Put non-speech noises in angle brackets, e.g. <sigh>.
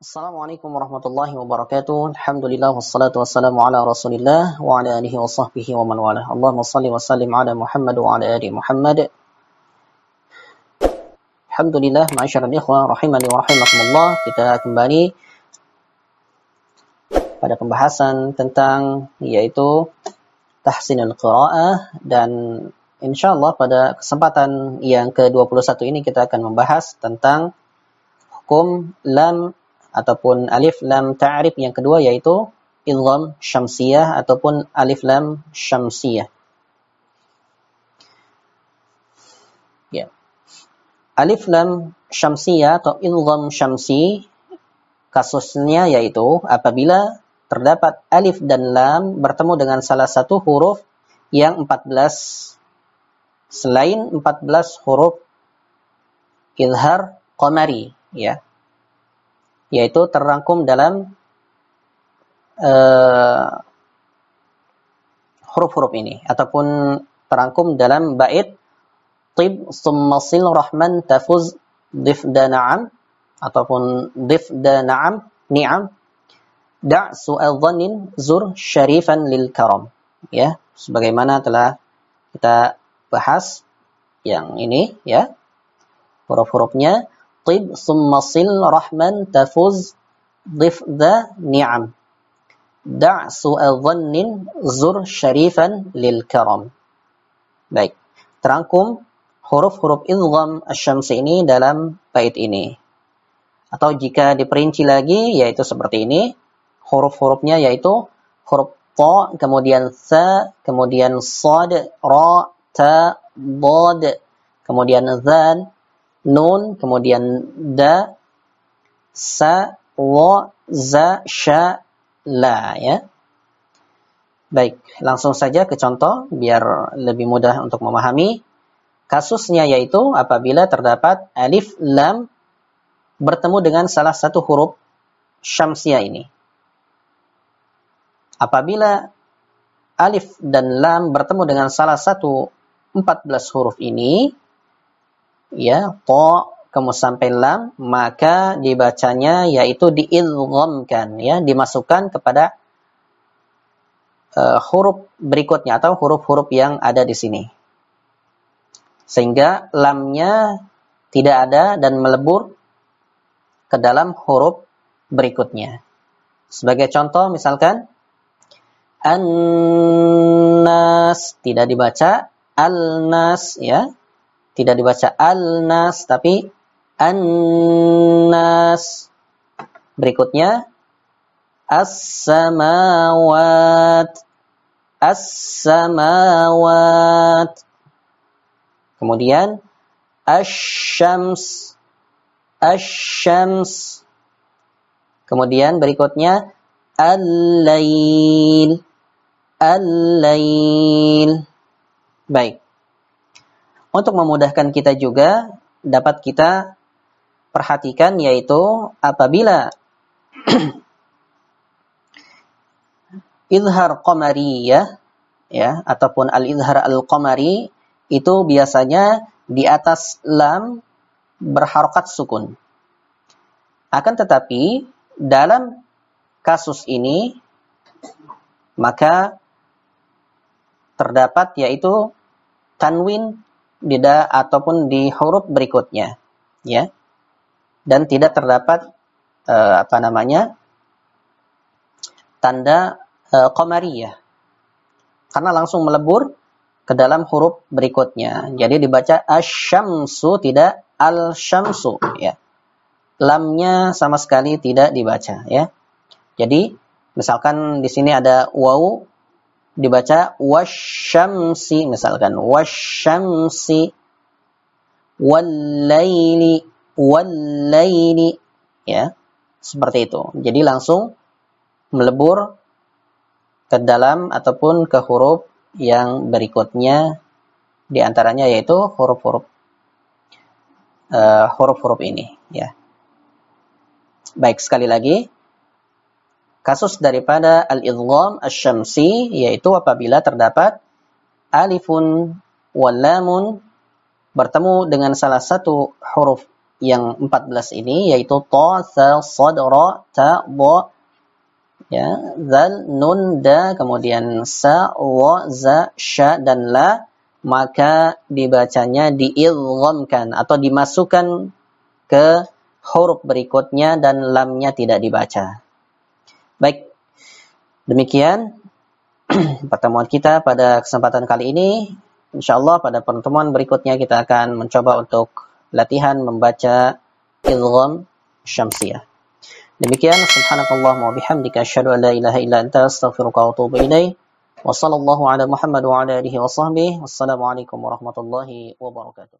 Assalamualaikum warahmatullahi wabarakatuh. Alhamdulillah wassalatu wassalamu ala Rasulillah wa ala alihi wa sahbihi wa man wala. Allahumma salli wa sallim ala Muhammad wa ala ali Muhammad. Alhamdulillah, ma'asyiral ikhwah rahimani wa rahimakumullah. Kita kembali pada pembahasan tentang yaitu tahsinul qiraah dan insyaallah pada kesempatan yang ke-21 ini kita akan membahas tentang hukum lam ataupun alif lam ta'rif yang kedua yaitu idgham syamsiyah ataupun alif lam syamsiyah. Ya. Alif lam syamsiyah atau idgham syamsi kasusnya yaitu apabila terdapat alif dan lam bertemu dengan salah satu huruf yang 14 selain 14 huruf izhar qamari ya yaitu terangkum dalam uh, huruf-huruf ini ataupun terangkum dalam bait tib summa sil rahman tafuz difda na'am ataupun difda na'am ni'am da' su'al dhannin zur syarifan lil karam. Ya sebagaimana telah kita bahas yang ini ya huruf-hurufnya طب ثم صل رحما تفز ضف ذا نعم دع سوء ظن zur syarifan lil karam. Baik, terangkum huruf-huruf idgham asy-syamsi ini dalam bait ini. Atau jika diperinci lagi yaitu seperti ini, huruf-hurufnya yaitu huruf ta, kemudian sa, kemudian sad, ra, ta, dad, kemudian zal, nun, kemudian da, sa, wa, za, sha, la ya. Baik, langsung saja ke contoh biar lebih mudah untuk memahami. Kasusnya yaitu apabila terdapat alif lam bertemu dengan salah satu huruf syamsia ini. Apabila alif dan lam bertemu dengan salah satu 14 huruf ini, ya to kemudian sampai lam maka dibacanya yaitu diidghamkan ya dimasukkan kepada uh, huruf berikutnya atau huruf-huruf yang ada di sini. Sehingga lamnya tidak ada dan melebur ke dalam huruf berikutnya. Sebagai contoh misalkan an-nas tidak dibaca al-nas ya tidak dibaca al-nas tapi an-nas. Berikutnya as-samawat. As-samawat. Kemudian asy-syams. Asy-syams. Kemudian berikutnya al-lail. Al-lail. Baik. Untuk memudahkan kita juga dapat kita perhatikan yaitu apabila <clears throat> izhar qamari ya ya ataupun al-izhar al-qamari itu biasanya di atas lam berharokat sukun. Akan tetapi dalam kasus ini maka terdapat yaitu tanwin tidak ataupun di huruf berikutnya ya. Dan tidak terdapat uh, apa namanya tanda uh, qamariyah. Karena langsung melebur ke dalam huruf berikutnya. Jadi dibaca asyamsu tidak al-syamsu ya. Lamnya sama sekali tidak dibaca ya. Jadi misalkan di sini ada waw dibaca wasyamsi misalkan wasyamsi wallaili wallaili ya seperti itu. Jadi langsung melebur ke dalam ataupun ke huruf yang berikutnya di antaranya yaitu huruf-huruf uh, huruf-huruf ini ya. Baik sekali lagi Kasus daripada al-idgham asy-syamsi yaitu apabila terdapat alifun wal lamun bertemu dengan salah satu huruf yang 14 ini yaitu ta, sa, sad, ra, ta, ba, ya, zal, nun, da, kemudian sa, wa, za, sya, dan la, maka dibacanya diilghamkan atau dimasukkan ke huruf berikutnya dan lamnya tidak dibaca. Baik, demikian <clears throat> pertemuan kita pada kesempatan kali ini. Insyaallah pada pertemuan berikutnya kita akan mencoba untuk latihan membaca idgham syamsiyah. Demikian subhanakallah wa bihamdika asyhadu an la ilaha illa anta astaghfiruka wa atubu. Wassalamualaikum warahmatullahi wabarakatuh.